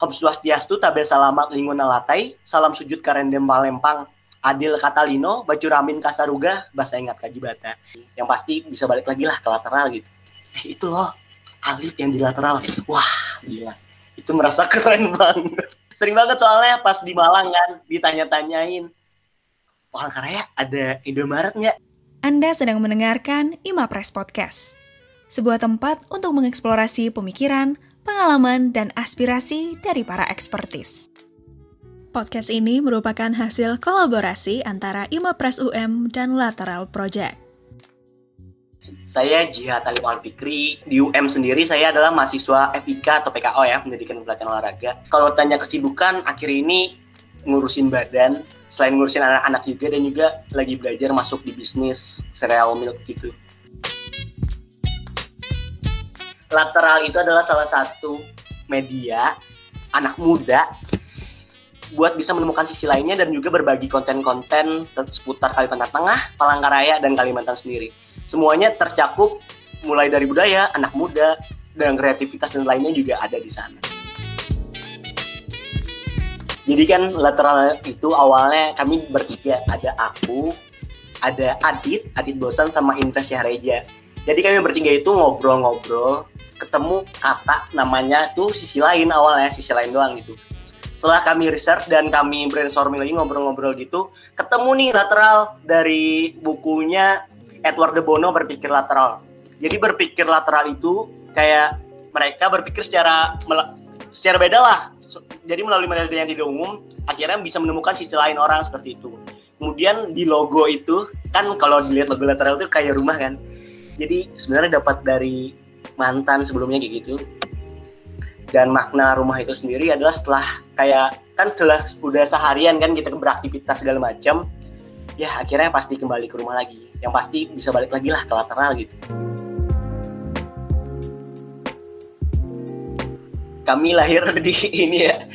Om Swastiastu, Tabe Salamat Linguna Latai, Salam Sujud Karendem Palempang, Adil Katalino, Baju Ramin Kasaruga, Bahasa Ingat Kajibata. Yang pasti bisa balik lagi lah ke lateral gitu. Eh, itu loh, Alif yang di lateral. Wah, gila. Itu merasa keren banget. Sering banget soalnya pas di Malang kan, ditanya-tanyain, Palangkaraya ada Indomaret nggak? Anda sedang mendengarkan Imapres Podcast, sebuah tempat untuk mengeksplorasi pemikiran, pengalaman, dan aspirasi dari para ekspertis. Podcast ini merupakan hasil kolaborasi antara Imapres UM dan Lateral Project. Saya Jihad Talib Alfikri. Di UM sendiri saya adalah mahasiswa FIK atau PKO ya, Pendidikan Pelatihan Olahraga. Kalau tanya kesibukan, akhir ini ngurusin badan, selain ngurusin anak-anak juga dan juga lagi belajar masuk di bisnis cereal milk gitu lateral itu adalah salah satu media anak muda buat bisa menemukan sisi lainnya dan juga berbagi konten-konten seputar Kalimantan Tengah, Palangkaraya, dan Kalimantan sendiri. Semuanya tercakup mulai dari budaya, anak muda, dan kreativitas dan lainnya juga ada di sana. Jadi kan lateral itu awalnya kami bertiga, ada aku, ada Adit, Adit Bosan sama Indra Syahreja. Jadi kami bertiga itu ngobrol-ngobrol ketemu kata namanya tuh sisi lain awalnya sisi lain doang gitu. Setelah kami research dan kami brainstorming lagi ngobrol-ngobrol gitu ketemu nih lateral dari bukunya Edward de Bono berpikir lateral. Jadi berpikir lateral itu kayak mereka berpikir secara secara beda lah. Jadi melalui metode yang tidak umum akhirnya bisa menemukan sisi lain orang seperti itu. Kemudian di logo itu kan kalau dilihat logo lateral itu kayak rumah kan? Jadi sebenarnya dapat dari mantan sebelumnya kayak gitu. Dan makna rumah itu sendiri adalah setelah kayak kan setelah udah seharian kan kita beraktivitas segala macam ya akhirnya pasti kembali ke rumah lagi. Yang pasti bisa balik lagi lah ke lateral gitu. Kami lahir di ini ya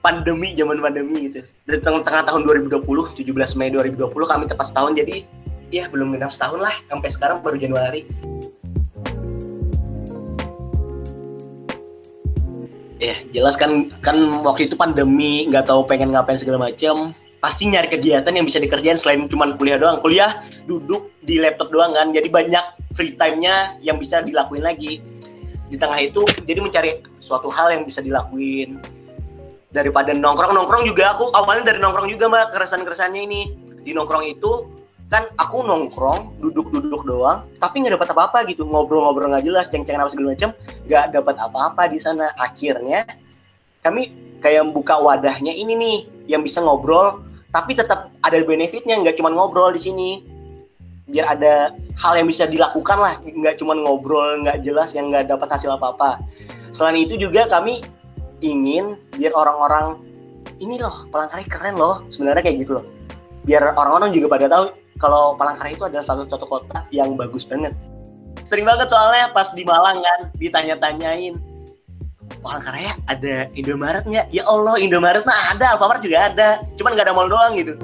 pandemi zaman pandemi gitu. Dari tengah-tengah tahun 2020 17 Mei 2020 kami tepat setahun. Jadi ya belum genap setahun lah sampai sekarang baru Januari ya jelas kan kan waktu itu pandemi nggak tahu pengen ngapain segala macam pasti nyari kegiatan yang bisa dikerjain selain cuma kuliah doang. Kuliah duduk di laptop doang kan. Jadi banyak free time-nya yang bisa dilakuin lagi. Di tengah itu jadi mencari suatu hal yang bisa dilakuin. Daripada nongkrong nongkrong juga aku awalnya dari nongkrong juga mbak keresan keresannya ini. Di nongkrong itu kan aku nongkrong duduk-duduk doang tapi nggak dapat apa-apa gitu. Ngobrol-ngobrol nggak jelas ceng-ceng apa segala macam nggak dapat apa-apa di sana. Akhirnya kami kayak buka wadahnya ini nih yang bisa ngobrol tapi tetap ada benefitnya nggak cuma ngobrol di sini. Biar ada hal yang bisa dilakukan lah nggak cuma ngobrol nggak jelas yang nggak dapat hasil apa-apa. Selain itu juga kami ingin biar orang-orang ini loh Palangkaraya keren loh sebenarnya kayak gitu loh. Biar orang-orang juga pada tahu kalau Palangkaraya itu adalah satu satu kota yang bagus banget. Sering banget soalnya pas di Malang kan ditanya-tanyain Palangkaraya ada Indomaret nggak? Ya Allah Indomaret mah ada, Alfamart juga ada, cuman nggak ada mall doang gitu.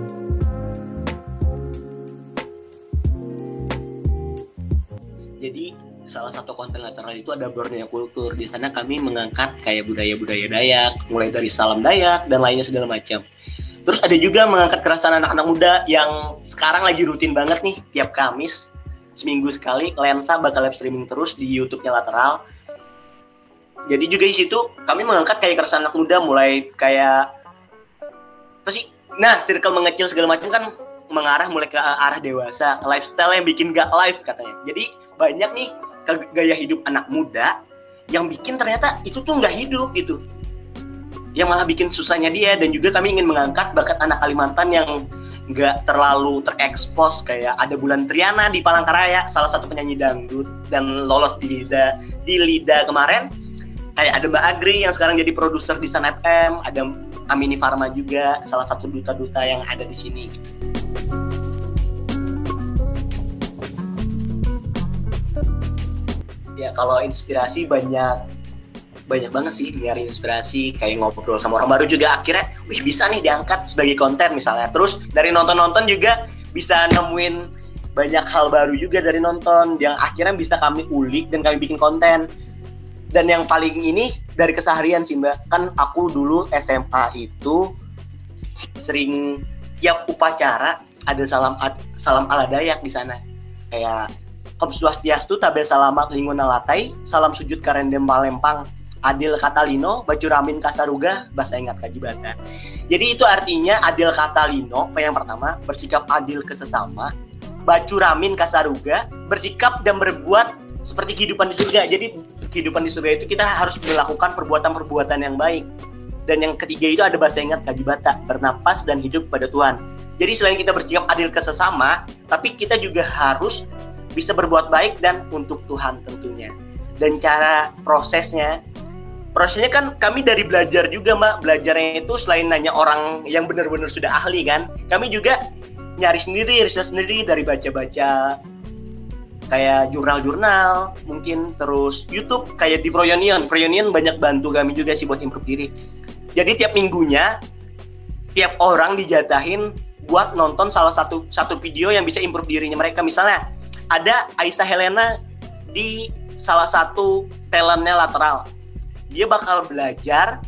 Jadi salah satu konten lateral itu ada Borneo Kultur. Di sana kami mengangkat kayak budaya-budaya Dayak, mulai dari salam Dayak dan lainnya segala macam. Terus ada juga mengangkat kerasan anak-anak muda yang sekarang lagi rutin banget nih tiap Kamis seminggu sekali lensa bakal live streaming terus di YouTube-nya Lateral. Jadi juga di situ kami mengangkat kayak kerasan anak muda mulai kayak apa sih? Nah, circle mengecil segala macam kan mengarah mulai ke arah dewasa, lifestyle yang bikin gak live katanya. Jadi banyak nih gaya hidup anak muda yang bikin ternyata itu tuh nggak hidup gitu yang malah bikin susahnya dia. Dan juga kami ingin mengangkat bakat anak Kalimantan yang nggak terlalu terekspos. Kayak ada Bulan Triana di Palangkaraya salah satu penyanyi dangdut dan lolos di Lida di Lida kemarin. Kayak ada Mbak Agri yang sekarang jadi produser di Sun FM ada Amini Farma juga salah satu duta-duta yang ada di sini. Ya kalau inspirasi banyak banyak banget sih nyari inspirasi kayak ngobrol sama orang baru juga. Akhirnya wih bisa nih diangkat sebagai konten misalnya. Terus dari nonton-nonton juga bisa nemuin banyak hal baru juga dari nonton yang akhirnya bisa kami ulik dan kami bikin konten. Dan yang paling ini dari keseharian sih mbak. Kan aku dulu SMA itu sering tiap upacara ada salam ad, salam ala Dayak di sana. Kayak Om Swastiastu tabe salamat linguna latai salam sujud karendem palempang adil katalino baju ramin kasaruga bahasa ingat kajibata jadi itu artinya adil katalino yang pertama bersikap adil ke sesama baju ramin kasaruga bersikap dan berbuat seperti kehidupan di surga. Jadi kehidupan di surga itu kita harus melakukan perbuatan-perbuatan yang baik. Dan yang ketiga itu ada bahasa ingat kajibata bernapas dan hidup pada Tuhan. Jadi selain kita bersikap adil ke sesama tapi kita juga harus bisa berbuat baik dan untuk Tuhan tentunya. Dan cara prosesnya prosesnya kan kami dari belajar juga mbak. Belajarnya itu selain nanya orang yang benar-benar sudah ahli kan kami juga nyari sendiri riset sendiri dari baca-baca kayak jurnal-jurnal mungkin terus YouTube kayak di Proyonion. Proyonion banyak bantu kami juga sih buat improve diri. Jadi tiap minggunya tiap orang dijatahin buat nonton salah satu satu video yang bisa improve dirinya mereka. Misalnya ada Aisyah Helena di salah satu talentnya lateral dia bakal belajar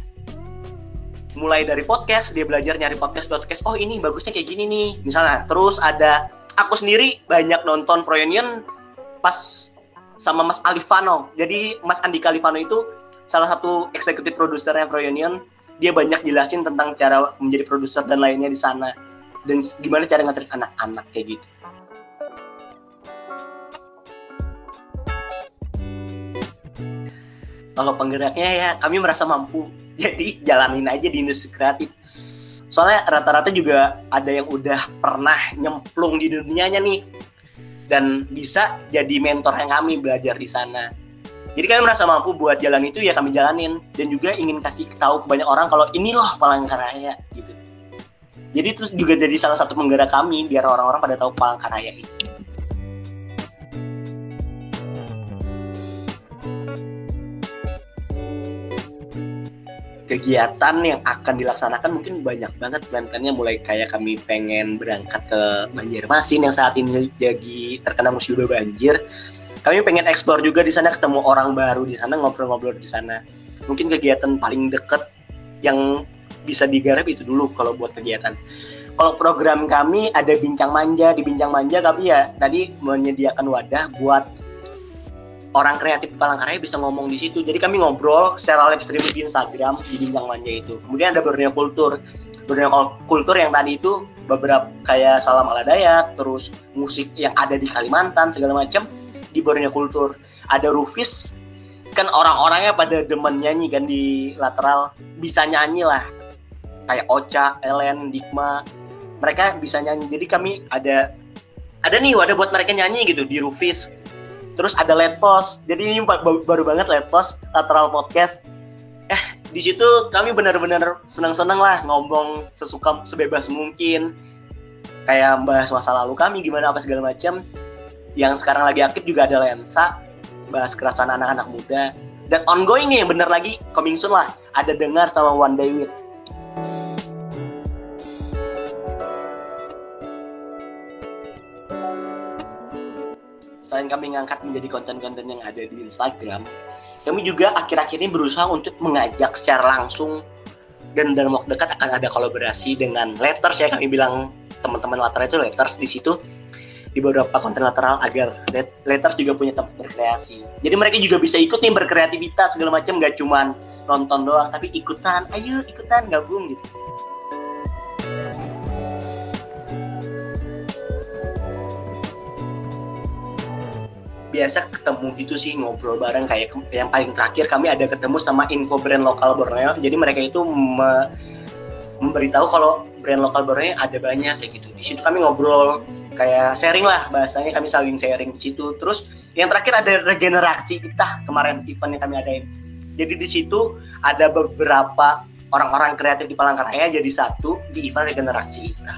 mulai dari podcast dia belajar nyari podcast podcast oh ini bagusnya kayak gini nih. Misalnya terus ada aku sendiri banyak nonton Proyonion pas sama Mas Alifano. Jadi Mas Andi Alifano itu salah satu eksekutif produsernya Proyonion dia banyak jelasin tentang cara menjadi produser dan lainnya di sana. Dan gimana cara ngatur anak-anak kayak gitu kalau penggeraknya ya kami merasa mampu. Jadi jalanin aja di industri kreatif. Soalnya rata-rata juga ada yang udah pernah nyemplung di dunianya nih. Dan bisa jadi mentor yang kami belajar di sana. Jadi kami merasa mampu buat jalan itu ya kami jalanin. Dan juga ingin kasih tahu ke banyak orang kalau ini loh Palangkaraya gitu. Jadi itu juga jadi salah satu penggerak kami biar orang-orang pada tahu Palangkaraya itu kegiatan yang akan dilaksanakan mungkin banyak banget plan-plannya mulai kayak kami pengen berangkat ke Banjarmasin yang saat ini lagi terkena musibah banjir. Kami pengen eksplor juga di sana ketemu orang baru di sana ngobrol-ngobrol di sana. Mungkin kegiatan paling deket yang bisa digarap itu dulu kalau buat kegiatan. Kalau program kami ada bincang manja di bincang manja kami ya tadi menyediakan wadah buat orang kreatif Palangkaraya bisa ngomong di situ. Jadi kami ngobrol secara live streaming di Instagram di Bincang Manja itu. Kemudian ada Borneo Kultur. Borneo Kultur yang tadi itu beberapa kayak Salam Ala Dayak, terus musik yang ada di Kalimantan segala macam di Borneo Kultur. Ada Rufis kan orang-orangnya pada demen nyanyi kan di lateral bisa nyanyi lah kayak Ocha, Ellen, Dikma mereka bisa nyanyi jadi kami ada ada nih wadah buat mereka nyanyi gitu di Rufis terus ada late post. Jadi ini baru, banget late post lateral podcast. Eh di situ kami benar-benar senang-senang lah ngomong sesuka sebebas mungkin. Kayak bahas masa lalu kami gimana apa segala macam yang sekarang lagi aktif juga ada lensa bahas kerasan anak-anak muda. Dan ongoing nih bener lagi coming soon lah. Ada dengar sama One Day With selain kami ngangkat menjadi konten-konten yang ada di Instagram, kami juga akhir-akhir ini berusaha untuk mengajak secara langsung dan dalam waktu dekat akan ada kolaborasi dengan letters ya kami bilang teman-teman lateral itu letters di situ di beberapa konten lateral agar letters juga punya tempat berkreasi. Jadi mereka juga bisa ikut nih berkreativitas segala macam nggak cuman nonton doang tapi ikutan, ayo ikutan gabung gitu. Biasa ketemu gitu sih ngobrol bareng. Kayak yang paling terakhir kami ada ketemu sama info brand lokal Borneo. Jadi mereka itu me memberitahu kalau brand lokal Borneo ada banyak kayak gitu. Di situ kami ngobrol kayak sharing lah bahasanya. Kami saling sharing di situ. Terus yang terakhir ada regenerasi kita kemarin event yang kami adain. Jadi di situ ada beberapa orang-orang kreatif di Palangkaraya jadi satu di event regenerasi kita.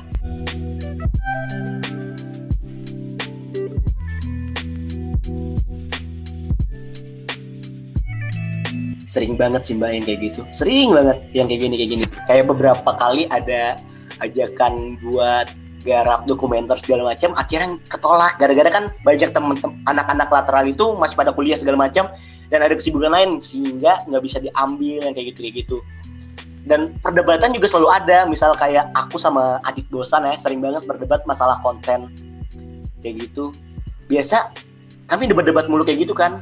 Sering banget sih mbak yang kayak gitu. Sering banget yang kayak gini kayak gini. Kayak beberapa kali ada ajakan buat garap dokumenter segala macam akhirnya ketolak. Gara-gara kan banyak temen, anak-anak lateral itu masih pada kuliah segala macam dan ada kesibukan lain sehingga nggak bisa diambil yang kayak gitu kayak gitu. Dan perdebatan juga selalu ada. Misal kayak aku sama adik bosan ya sering banget berdebat masalah konten kayak gitu. Biasa kami debat-debat mulu kayak gitu kan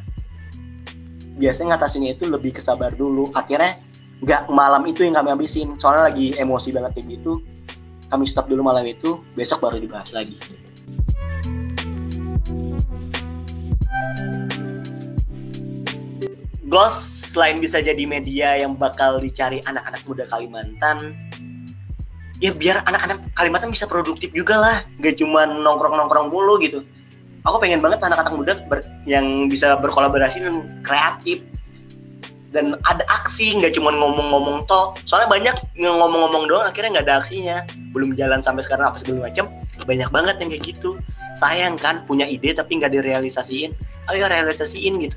biasanya ngatasinnya itu lebih kesabar dulu. Akhirnya nggak malam itu yang kami habisin. Soalnya lagi emosi banget kayak gitu. Kami stop dulu malam itu besok baru dibahas lagi. Ghost selain bisa jadi media yang bakal dicari anak-anak muda Kalimantan, ya biar anak-anak Kalimantan bisa produktif juga lah, gak cuma nongkrong-nongkrong mulu gitu. Aku pengen banget anak-anak muda ber, yang bisa berkolaborasi dan kreatif. Dan ada aksi nggak cuma ngomong-ngomong toh soalnya banyak ngomong-ngomong doang akhirnya nggak ada aksinya. Belum jalan sampai sekarang apa segala macam banyak banget yang kayak gitu. Sayang kan punya ide tapi nggak direalisasiin. Ayo realisasiin gitu.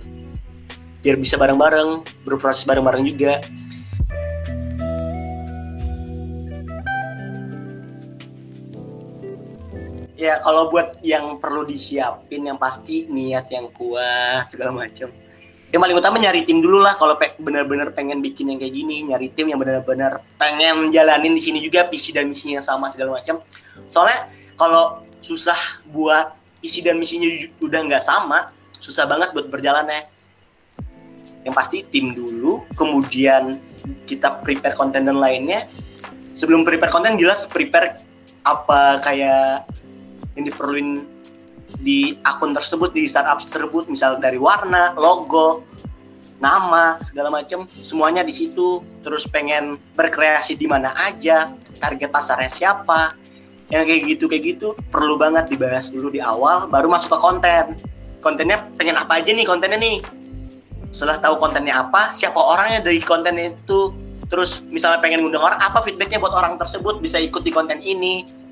Biar bisa bareng-bareng berproses bareng-bareng juga ya kalau buat yang perlu disiapin yang pasti niat yang kuat segala macam yang paling utama nyari tim dulu lah kalau pe benar-benar pengen bikin yang kayak gini nyari tim yang benar-benar pengen jalanin di sini juga visi dan misinya sama segala macam soalnya kalau susah buat isi dan misinya udah nggak sama susah banget buat berjalan ya yang pasti tim dulu kemudian kita prepare konten dan lainnya. Sebelum prepare konten jelas prepare apa kayak yang diperluin di akun tersebut di startup tersebut misal dari warna logo nama segala macam semuanya di situ. Terus pengen berkreasi di mana aja target pasarnya siapa yang kayak gitu kayak gitu perlu banget dibahas dulu di awal baru masuk ke konten. Kontennya pengen apa aja nih kontennya nih? Setelah tahu kontennya apa siapa orangnya dari konten itu? Terus misalnya pengen ngundang orang apa feedbacknya buat orang tersebut? Bisa ikut di konten ini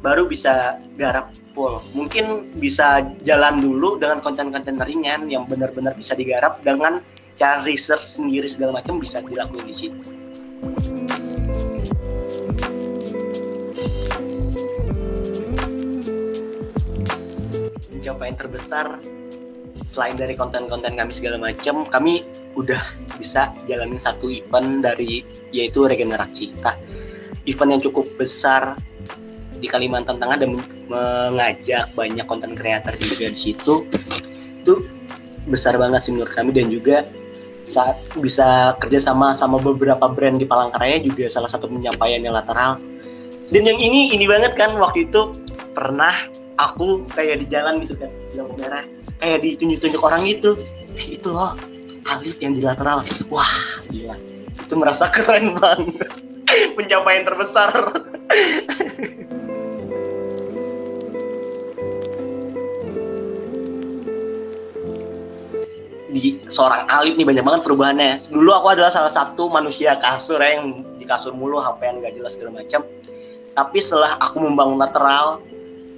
baru bisa garap full mungkin bisa jalan dulu dengan konten-konten ringan yang benar-benar bisa digarap dengan cara research sendiri segala macam bisa dilakukan di situ pencapaian terbesar selain dari konten-konten kami segala macam, kami udah bisa jalanin satu event dari yaitu regenerasi kita. Event yang cukup besar di Kalimantan Tengah dan mengajak banyak konten kreator juga di situ. Itu besar banget sih menurut kami dan juga saat bisa kerjasama sama beberapa brand di Palangkaraya juga salah satu pencapaian yang lateral. Dan yang ini ini banget kan waktu itu pernah aku kayak di jalan gitu kan lampu merah kayak ditunjuk-tunjuk orang itu itu loh Alif yang di lateral wah gila itu merasa keren banget pencapaian terbesar di seorang Alif nih banyak banget perubahannya. Dulu aku adalah salah satu manusia kasur ya, yang di kasur mulu, HP yang gak jelas segala macam. Tapi setelah aku membangun lateral,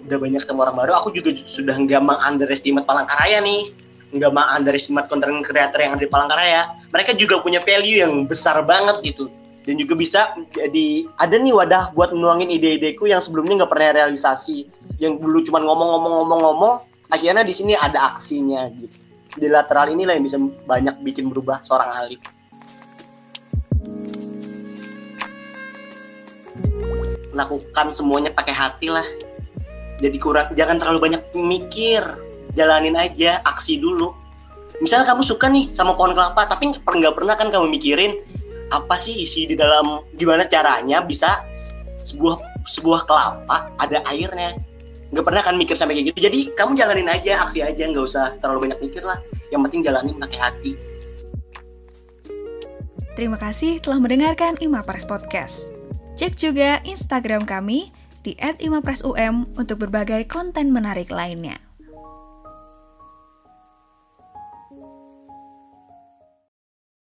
udah banyak ketemu orang baru aku juga sudah nggak meng-underestimate Palangkaraya nih. Nggak meng-underestimate content creator yang ada di Palangkaraya. Mereka juga punya value yang besar banget gitu. Dan juga bisa jadi ada nih wadah buat menuangin ide-ideku yang sebelumnya nggak pernah realisasi. Yang dulu cuma ngomong-ngomong-ngomong-ngomong akhirnya di sini ada aksinya gitu di lateral inilah yang bisa banyak bikin berubah seorang ahli. Lakukan semuanya pakai hati lah. Jadi kurang jangan terlalu banyak mikir. Jalanin aja aksi dulu. Misalnya kamu suka nih sama pohon kelapa tapi nggak pernah kan kamu mikirin apa sih isi di dalam gimana caranya bisa sebuah sebuah kelapa ada airnya nggak pernah kan mikir sampai kayak gitu jadi kamu jalanin aja aksi aja nggak usah terlalu banyak mikir lah yang penting jalanin pakai hati Terima kasih telah mendengarkan Imapres Podcast. Cek juga Instagram kami di @imapresum untuk berbagai konten menarik lainnya.